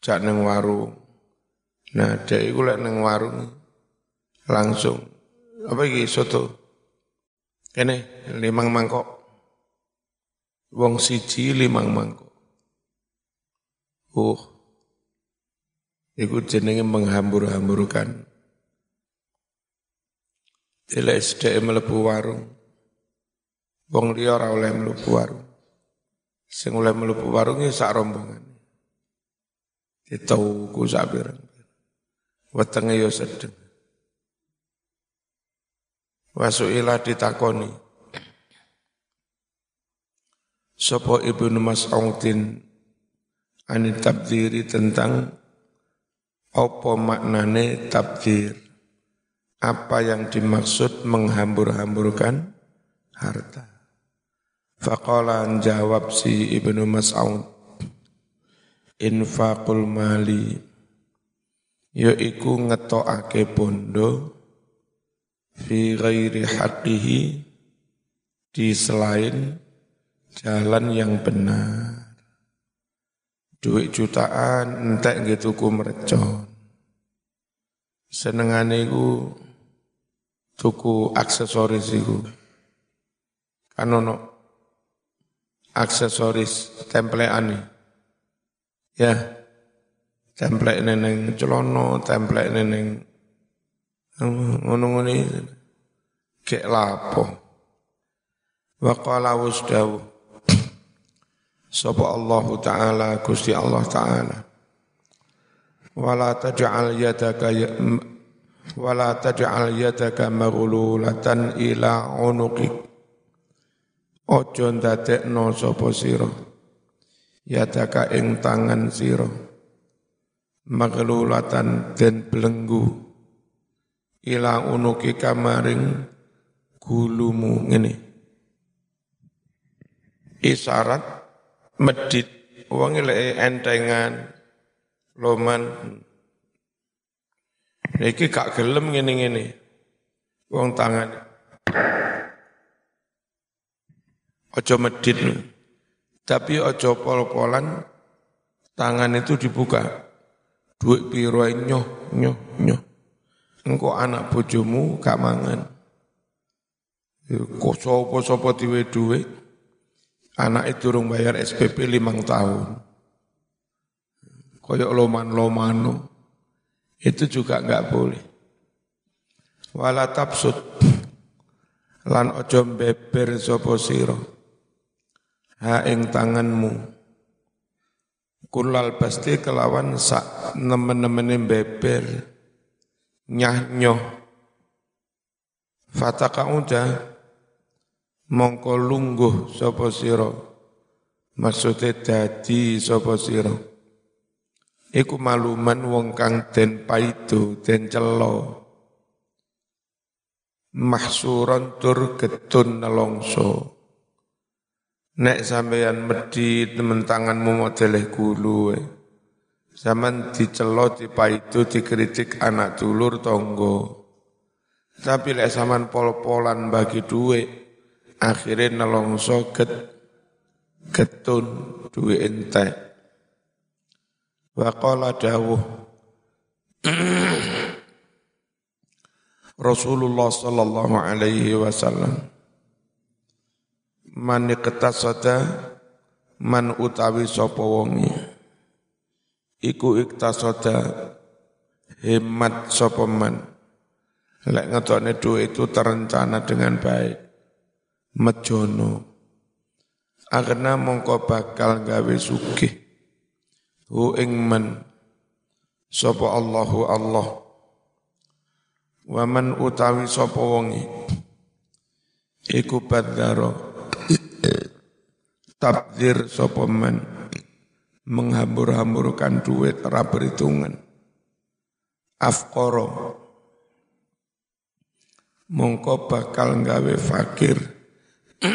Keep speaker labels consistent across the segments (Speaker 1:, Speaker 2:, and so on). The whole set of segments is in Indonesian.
Speaker 1: jak neng warung. Nah, dia iku lek neng warung langsung apa iki soto? Kene limang mangkok. Wong siji limang mangkok. Uh. Iku jenenge menghambur-hamburkan. Ila SDM mlebu warung. Wong liya ora oleh mlebu warung. Sing oleh mlebu warung ya sak rombongan. Ditauku pirang. Wetenge ya sedeng. Wasuila ditakoni. Sopo Ibnu Mas'udin ani tabdiri tentang apa maknane tabdir. Apa yang dimaksud menghambur-hamburkan harta. Faqala jawab si Ibnu Mas'ud infaqul mali yaiku ngetokake bondo fi ghairi haqqihi di selain jalan yang benar. Duit jutaan entek gitu ku merecon. Senengane iku tuku aksesoris iku. Kan ono aksesoris templeane. Ya. Template neneng celono, template neneng ngono-ngono kek lapo. Wa qala wasdawu Sapa Allah Ta'ala Gusti Allah Ta'ala. Wala taj'al yadaka ya, Wala taj'al yadaka maghlulatan ila unuqik. Ojo ndadekno sapa sira Yadaka ing tangan sira. Maghlulatan den belenggu Ila unuki kamaring gulumu ngene. Isyarat medit wong lek entengan loman. Iki gak gelem ngene-ngene. Wong tangan. Ojo medit tapi ojo pol-polan tangan itu dibuka duit piro nyoh nyoh nyoh engko anak bojomu gak mangan kok sapa-sapa diwe duit Anak itu durung bayar SPP limang tahun. Koyok loman-lomano. Itu juga enggak boleh. Wala tapsut. Lan ojo beber sopo siro. Ha ing tanganmu. Kulal pasti kelawan sak nemen-nemene beber. Nyah nyoh. Fataka udah mongko lungguh sapa sira maksude dadi sapa sira iku maluman wong kang den paido den celo mahsuron tur getun nelongso nek sampeyan medhi temen tanganmu modeleh gulu zaman dicelo dipaido dikritik anak dulur tonggo. Tapi lek zaman pol-polan bagi duit akhirnya nelongso get getun duwe entek. Wa qala dawuh Rasulullah sallallahu alaihi wasallam man iktasada man utawi sapa wonge. Iku iktasada hemat sapa man. Lek ngetokne duit itu terencana dengan baik. Mejono. Akhirnya mongko bakal gawe sugih. Hu ing men sapa Allahu Allah. Wa man utawi sapa wonge. Iku badzaro tabdir sapa man menghambur-hamburkan duit ora perhitungan afqara mongko bakal gawe fakir.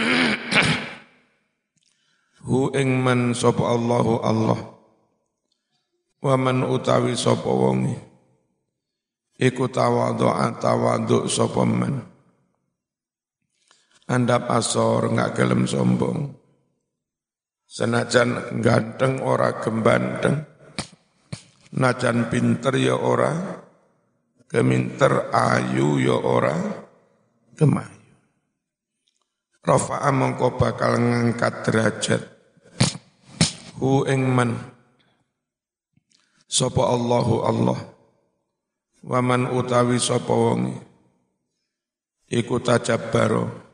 Speaker 1: Hu ing man sapa Allahu Allah. Wa man utawi sapa wonge. Iku tawadhu tawadhu sapa man andap asor nggak gelem sombong senajan ganteng ora gembanteng najan pinter ya ora keminter ayu ya ora kemayu rafa'a mongko bakal ngangkat derajat. Hu ing man Allahu Allah? Waman utawi sapa wonge? Iku tajabbaro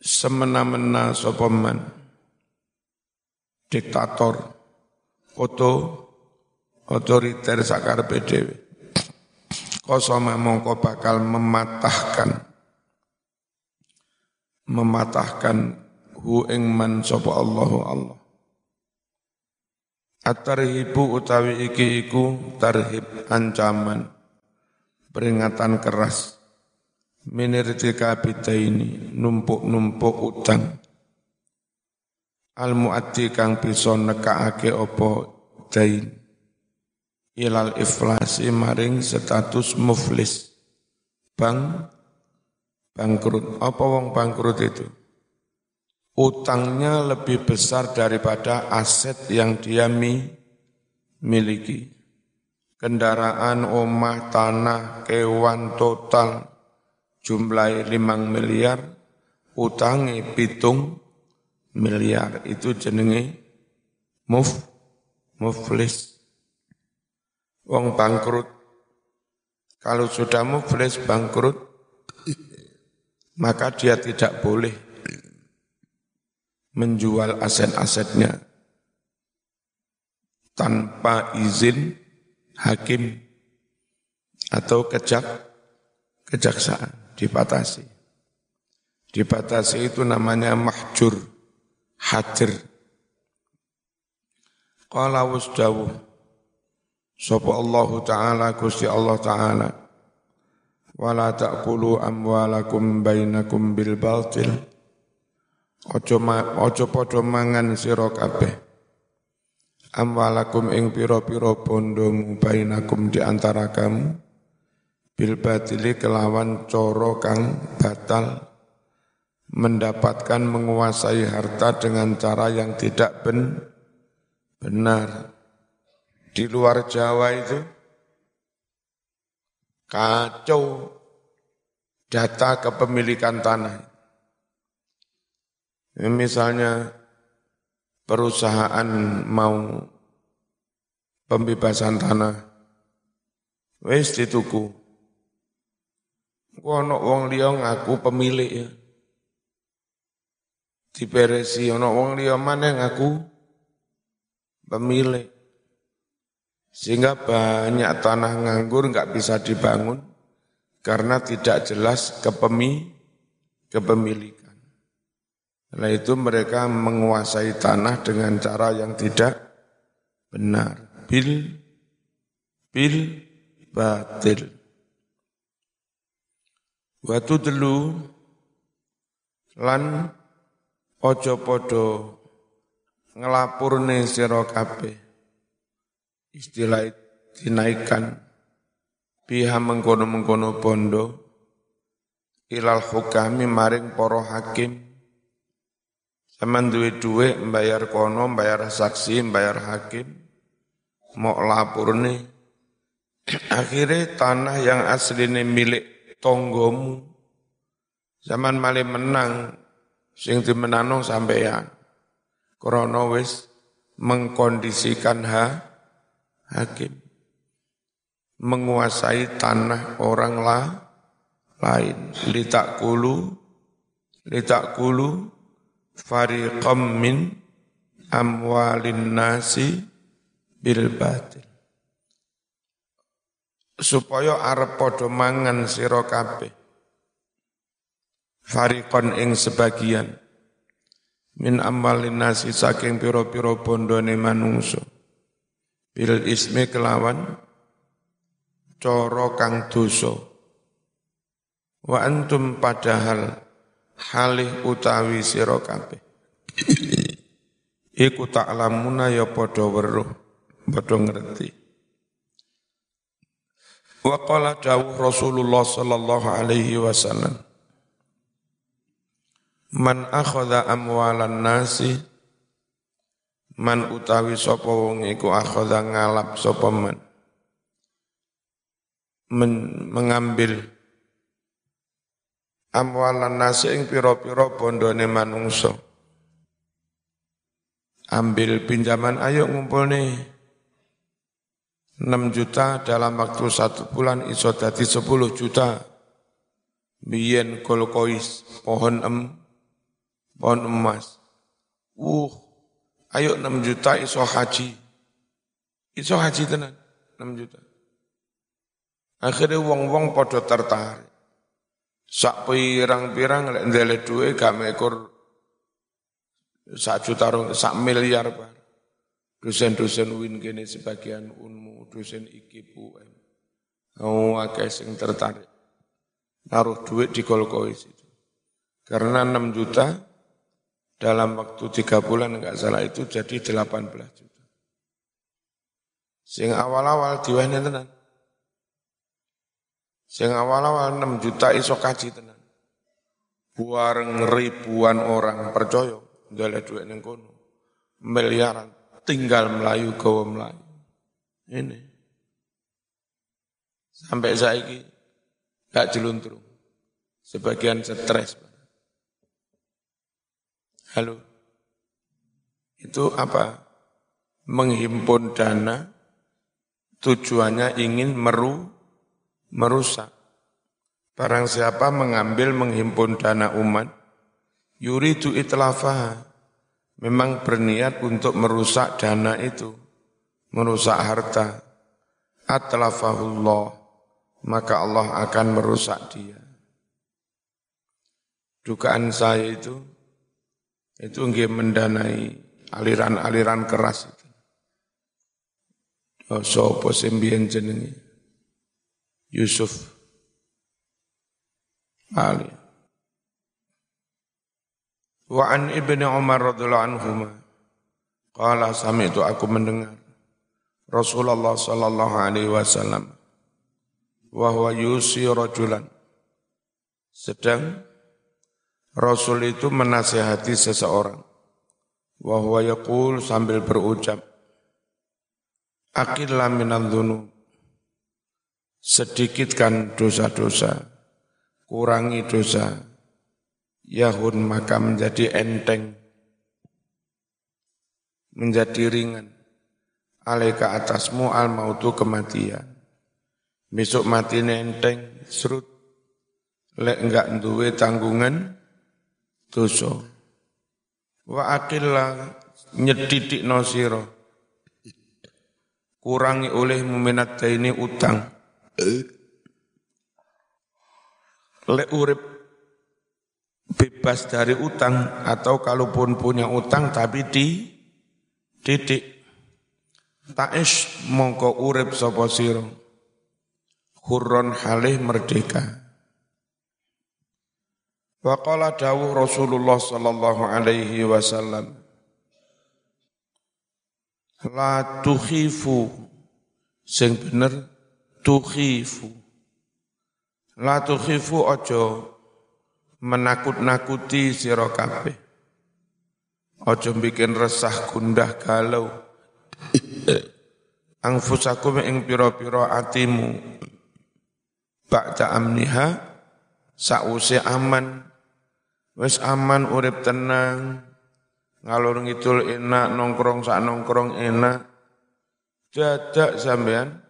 Speaker 1: semena-mena sapa man? Diktator. Foto otoriter sakar dhewe. Kosoma mongko bakal mematahkan mematahkan hu ing man sapa Allahu Allah. At-tarhibu utawi iki iku tarhib ancaman peringatan keras minirtika ini numpuk-numpuk utang al muaddi kang bisa nekakake apa dain. Ilal iflasi maring status muflis. Bang bangkrut. Apa wong bangkrut itu? Utangnya lebih besar daripada aset yang dia mi, miliki. Kendaraan omah tanah kewan total jumlah limang miliar utangi pitung miliar. Itu jenenge muf muflis. Wong bangkrut. Kalau sudah muflis bangkrut, maka dia tidak boleh menjual aset-asetnya tanpa izin hakim atau kejak kejaksaan dibatasi. Dibatasi itu namanya mahjur, hadir. Qala wasdawuh Sapa Allah Ta'ala Gusti Allah Ta'ala. Wala ta'kulu amwalakum bainakum bil batil. Ojo, ma, ojo podo mangan sira kabeh. Amwalakum ing piro-piro bondomu bainakum di antara kamu Bil batili kelawan coro kang batal Mendapatkan menguasai harta dengan cara yang tidak ben, benar di luar Jawa itu kacau data kepemilikan tanah. Misalnya perusahaan mau pembebasan tanah, wis dituku. Ono wong liya ngaku pemilik ya. Diberesi ono wong liya mana ngaku pemilik. Sehingga banyak tanah nganggur nggak bisa dibangun karena tidak jelas kepemi, kepemilikan. Nah itu mereka menguasai tanah dengan cara yang tidak benar. Bil, bil, batil. Waktu dulu lan ojo podo ngelapurne sira kabeh istilah dinaikkan biha mengkono-mengkono bondo ilal hukami maring poro hakim Zaman duwe-duwe kono, membayar saksi, membayar hakim, mau lapor nih. Akhirnya tanah yang asli ini milik tonggomu. Zaman mali menang, sing dimenanong sampeyan. Krono wis mengkondisikan ha, hakim menguasai tanah orang lah, lain litak kulu fariqam min amwalin nasi bil batil supaya arep padha mangan sira kabeh. Fariqon ing sebagian. Min amwalin nasi saking pira-pira bondone manungsa. Bil ismi kelawan coro kang dosa. Wa antum padahal halih utawi sira kabeh. Iku ta'lamuna ya padha weruh padha ngerti wa qala dawuh Rasulullah sallallahu alaihi wasallam man akhadha amwalan nasi man utawi sapa wong iku akhadha ngalap sapa man Men, mengambil amwalan nasi ing pira-pira bondone manungsa. Ambil pinjaman ayo ngumpul nih 6 juta dalam waktu satu bulan iso dadi 10 juta. Biyen kolkois pohon em pohon emas. Uh ayo 6 juta iso haji. Iso haji tenan 6 juta. Akhirnya wong-wong podo tertarik. Sak pirang-pirang lek ndele duwe gak mekor sak juta sak miliar pak dosen-dosen win kene sebagian unmu dosen iki UM oh sing tertarik naruh duit di kolkois itu karena 6 juta dalam waktu tiga bulan enggak salah itu jadi 18 juta. Sing awal-awal diwehne tenan. Sing awal-awal 6 juta iso kaji tenan. Buareng ribuan orang percaya ndoleh duit ning kono. Miliaran tinggal Melayu gawa Melayu. Ini. Sampai saiki gak jeluntrung. Sebagian stres. Halo. Itu apa? Menghimpun dana tujuannya ingin meru merusak. Barang siapa mengambil menghimpun dana umat, yuri itu itlafah, memang berniat untuk merusak dana itu, merusak harta. Atlafahullah, maka Allah akan merusak dia. Dugaan saya itu, itu nggih mendanai aliran-aliran keras itu. Sapa sembien jenenge? Yusuf Ali. Wa an ibni Umar radhiyallahu anhu qala sami'tu aku mendengar Rasulullah sallallahu alaihi wasallam. Wa huwa yusi rajulan. Sedang Rasul itu menasihati seseorang. Wa huwa yaqul sambil berucap Akillah minan dhunub. Sedikitkan dosa-dosa, kurangi dosa, yahun maka menjadi enteng, menjadi ringan. Alaika atasmu al mautu kematian. Besok mati enteng, serut. Lek enggak duwe tanggungan, dosa. Wa akillah nyedidik nosiro. Kurangi oleh meminat ini utang Lek urip bebas dari utang atau kalaupun punya utang tapi di titik Ta'ish mongko urip sapa sira hurron halih merdeka Wa qala dawuh Rasulullah sallallahu alaihi wasallam La tukhifu sing bener tukhifu. La tukhifu ojo menakut-nakuti sira kabeh. Ojo bikin resah gundah galau. Angfusakum ing pira-pira atimu. Ba'da amniha sause aman. Wis aman urip tenang. Ngalur ngidul enak, nongkrong sak nongkrong enak. Dadak sampean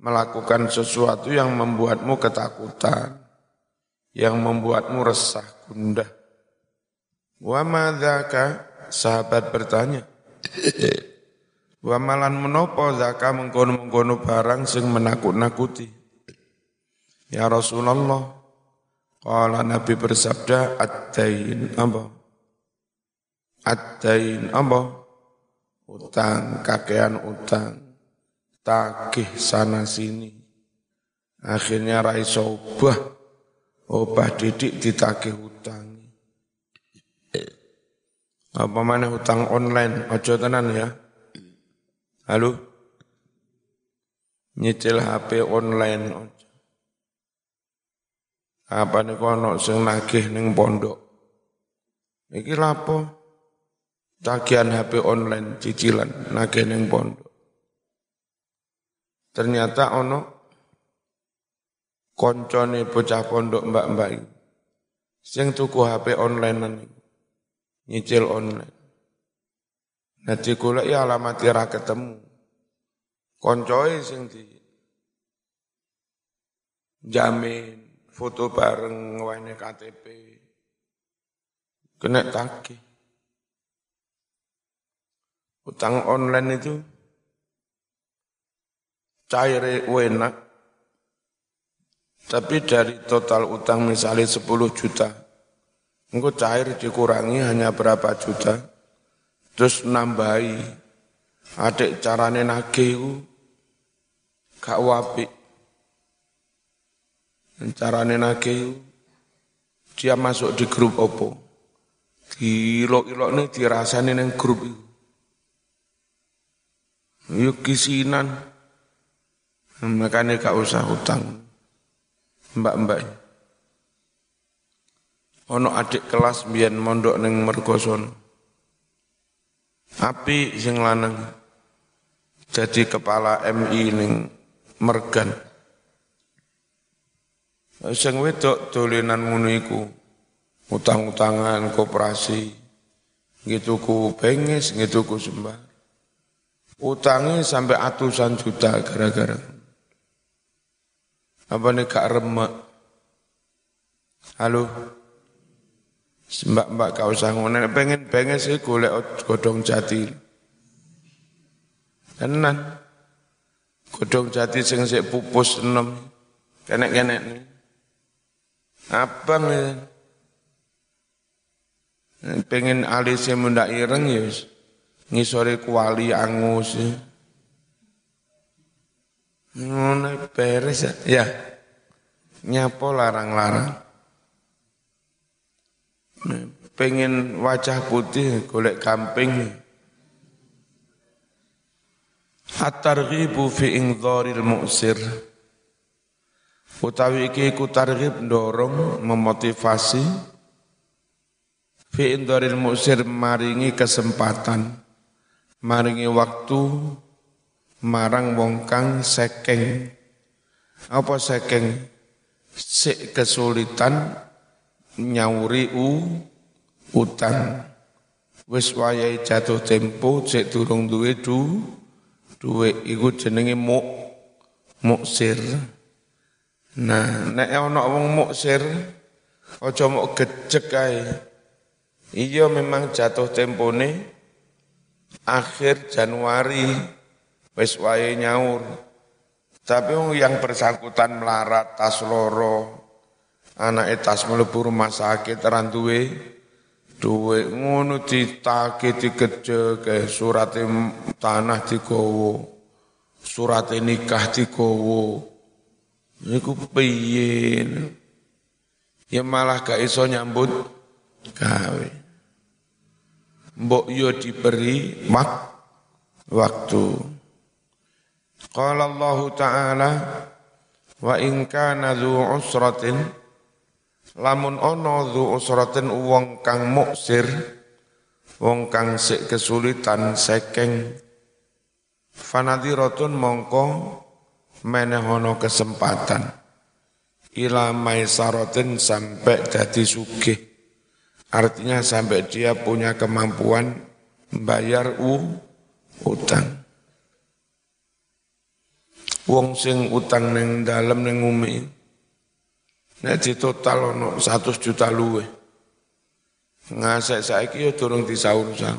Speaker 1: melakukan sesuatu yang membuatmu ketakutan, yang membuatmu resah, gundah. Wa madzaka sahabat bertanya. Wa malan menopo zaka mengkono-mengkono barang sing menakut-nakuti. Ya Rasulullah, Kala Nabi bersabda, Ad-dain apa? Ad-dain apa? Utang, kakean utang tagih sana sini. Akhirnya raiso obah, obah didik ditagih hutang. Apa mana hutang online, ojo tenan ya. Halo? Nyicil HP online. Apa nih kono sing nagih ning pondok. Iki lapo? tagihan HP online cicilan nagih ning pondok. Ternyata ono koncone bocah pondok mbak-mbak sing tuku HP online nyicil online. Nanti kula ya alamat ira ketemu. Koncoe sing di jamin foto bareng ngwane KTP. Kena tagih. Utang online itu cair enak. Tapi dari total utang misalnya 10 juta, engkau cair dikurangi hanya berapa juta, terus nambahi, adik carane nagih gak wapi. Carane nagih dia masuk di grup opo. Di ilok-ilok ini dirasani neng grup itu. Yuk kisinan. Makanya gak usah hutang. Mbak-mbak. Ono adik kelas biyen mondok neng mergoson. Api sing lanang. Jadi kepala MI neng mergan. Sing wedok dolenan ngono iku. Utang-utangan koperasi. Gitu ku benges, gitu ku sembah. Utangnya sampai atusan juta gara-gara. Apa nih gak remek? Halo? Mbak-mbak kau usah ngono pengen pengen sih golek godong jati. Tenan. Godong jati sing sik pupus enom. Kenek-kenek. Abang ya. Pengen alisnya mendak ireng ya. Ngisore kuali angus ya. Ngono beres ya. Ya. Nyapo larang-larang. Pengen wajah putih golek kamping. At-targhibu fi ingdharil mu'sir. Utawi iki iku targhib ndorong memotivasi fi ingdharil mu'sir maringi kesempatan maringi waktu marang wong kang sekeng apa sekeng sik kesulitan nyauri u utang wis wayahe jatuh tempo cek durung duwe du duwe iku jenenge muk muksir. Nah, nek ana wong muksir aja mok gejek kae. Iya memang jatuh tempone akhir Januari wis wae nyaur. Tapi yang bersangkutan melarat tas loro, anak tas mlebu rumah sakit randuwe duwe ngono ditake dikeje ke surat tanah digowo surat nikah digowo niku piye? Ya malah gak iso nyambut gawe. Mbok yo diberi wak waktu. Qala Allah taala wa in kana usratin lamun ana dzu usratin wong kang muksir wong kang sik kesulitan sekeng fanadiratun mongko menehono kesempatan. Ila maisaratin sampai jadi sugih. Artinya sampai dia punya kemampuan bayar u utang. Wong sing utang ning dalem ning umi Nek di total ono 100 juta luwe. Ngasek saiki ya durung disaur-saur.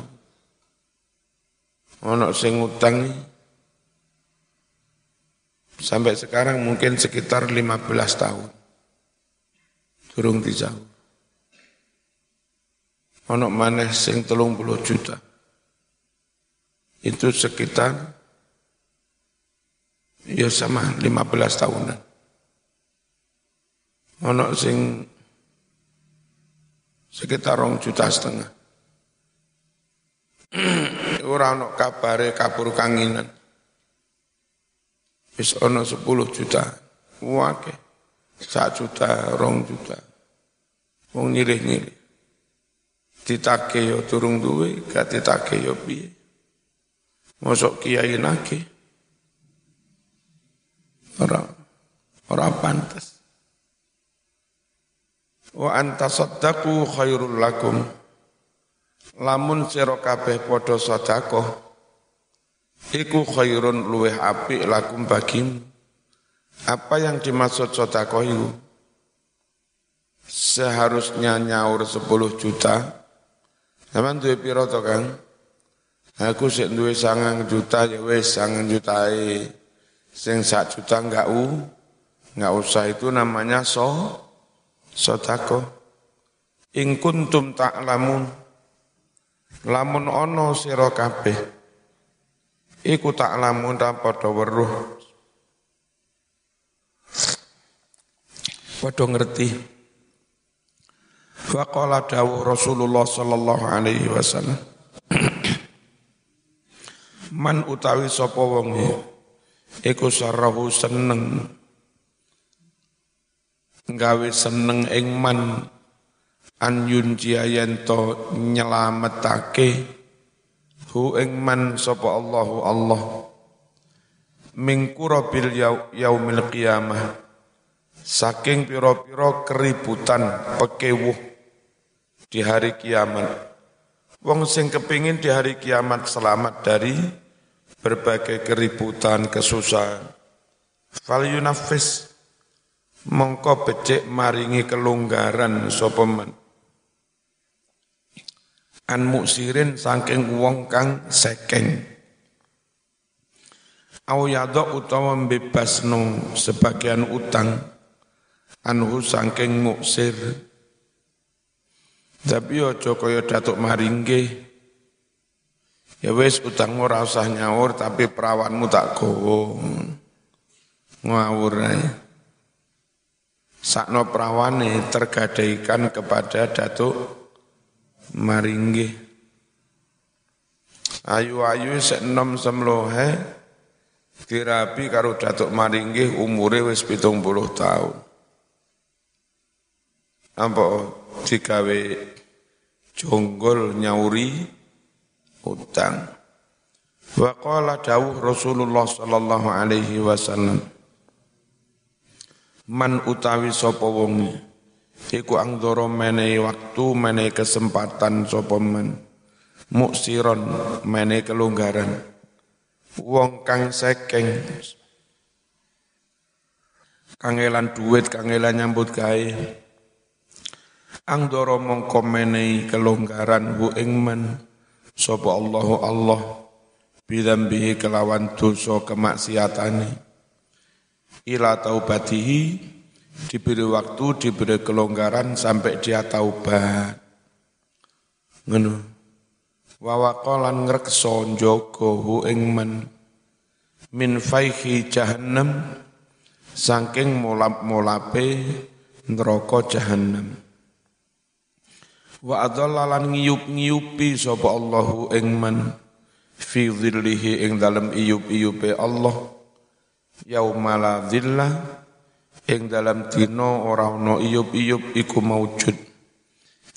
Speaker 1: Ono sing utang sampai sekarang mungkin sekitar 15 tahun. Durung disaur. Ono maneh sing 30 juta. Itu sekitar ya sama 15 tahunan. Ono sing sekitar rong juta setengah. Ora ono kabare kabur kanginan. Wis ono sepuluh juta. Wake. Sak juta, rong juta. Wong nyilih-nyilih. ditake yo turung duwe gak ditake yo piye mosok kiai nake ora ora pantas wa anta saddaqu khairul lakum. Lamun sira kabeh padha sedekah iku khairun luweh apik lakum bagimu. Apa yang dimaksud sedekah itu seharusnya nyaur 10 juta. Zaman duwe piro to Kang? Aku sik duwe sangang juta ya wis sangang juta sing sak juta enggak u enggak usah itu namanya so sodako. In kuntum ta'lamun. Lamun ono sira kabeh iku ta'lamun ta padha weruh. Padha ngerti. Faqala dawuh Rasulullah sallallahu alaihi wasallam. Man utawi sapa wong iku sarahu seneng gawe seneng ing man. An yunjia to nyelametake. Hu ing man sapa Allahu Allah. Mingkura bil yaumil qiyamah. Saking pira-pira keributan pekewuh di hari kiamat. Wong sing kepingin di hari kiamat selamat dari berbagai keributan, kesusahan. Fal yunafis mongko becek maringi kelonggaran sopeman. An muksirin saking wong kang sekeng. Au yadok utawa bebasno sebagian utang anhu saking muksir tapi ojo kaya datuk maringge. Ya wis utang ora usah nyaur tapi perawanmu tak gowo. Ngawur ae. Sakno perawane tergadaikan kepada datuk maringge. Ayu-ayu sek enom semlohe dirabi karo datuk maringge umure wis 70 tahun. Apa digawe jonggol nyauri utang. Wa qala dawuh Rasulullah sallallahu alaihi wasallam Man utawi sapa wong iku angdoro menehi waktu menehi kesempatan sapa man. Muksiron menehi kelonggaran. Wong kang sekeng. Kangelan duit kangelan nyambut gawe. Angdoro mongko menehi kelonggaran hu ingman sapa Allahu Allah bidzambihi kelawan dosa kemaksiatane ila taubatihi diberi waktu diberi kelonggaran sampai dia taubat. Ngono. Wa waqalan ngrekso njaga hu ingman min faihi jahannam saking molap-molape neraka jahannam. Wa adallalan ngiyup-ngiyupi sapa Allahu ing man fi dhillihi ing dalem iyup-iyupe Allah yaumala dhillah ing dalam dina ora ana iyup-iyup iku maujud.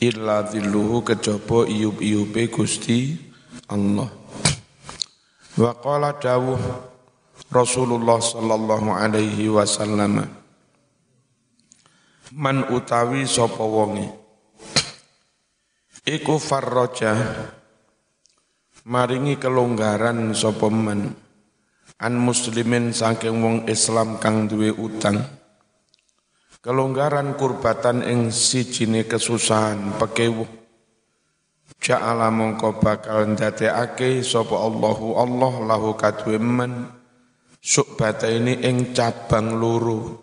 Speaker 1: Illa dhilluhu kejaba iyup-iyupe Gusti Allah. Wa qala dawuh Rasulullah sallallahu alaihi wasallam man utawi sapa wonge? Iku farroja maringi kelonggaran sapa men an muslimin saking wong Islam kang duwe utang. Kelonggaran kurbatan ing sijine kesusahan pekewuh. Ja'ala mongko bakal ndadekake sapa Allahu Allah lahu kadue men. Subata ini ing cabang luru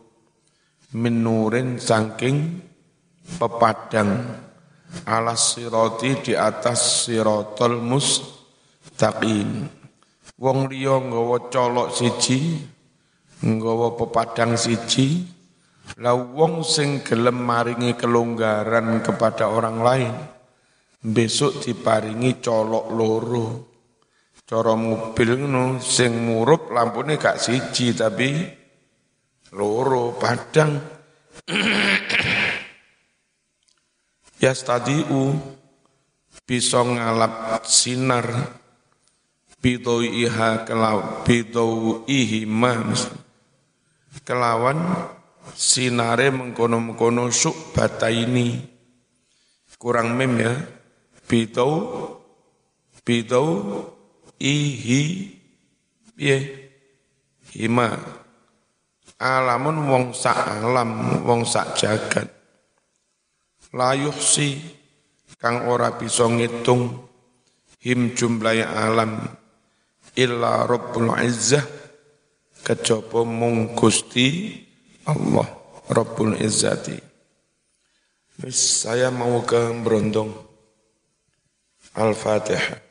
Speaker 1: minurin saking pepadang. Alas siroti di atas sirotol mustaqim. Wong liya nggawa colok siji, nggawa pepadang siji, lah wong sing gelem maringi kelonggaran kepada orang lain, besok diparingi colok loro. Cara mobil ngono sing murup lampune gak siji tapi loro padang. yastadiu bisa ngalap sinar iha kelaw ihi ma kelawan sinare mengkono-mengkono bata ini kurang mem ya. Bidau bidau ihi piye hima alamun wong sak alam wong sak jagat. Layuh si kang ora bisa ngitung him jumlah alam illa Rabbul Izzah kejaba mung Gusti Allah Rabbul Izzati. Wis saya mau ke Brondong. Al-Fatihah.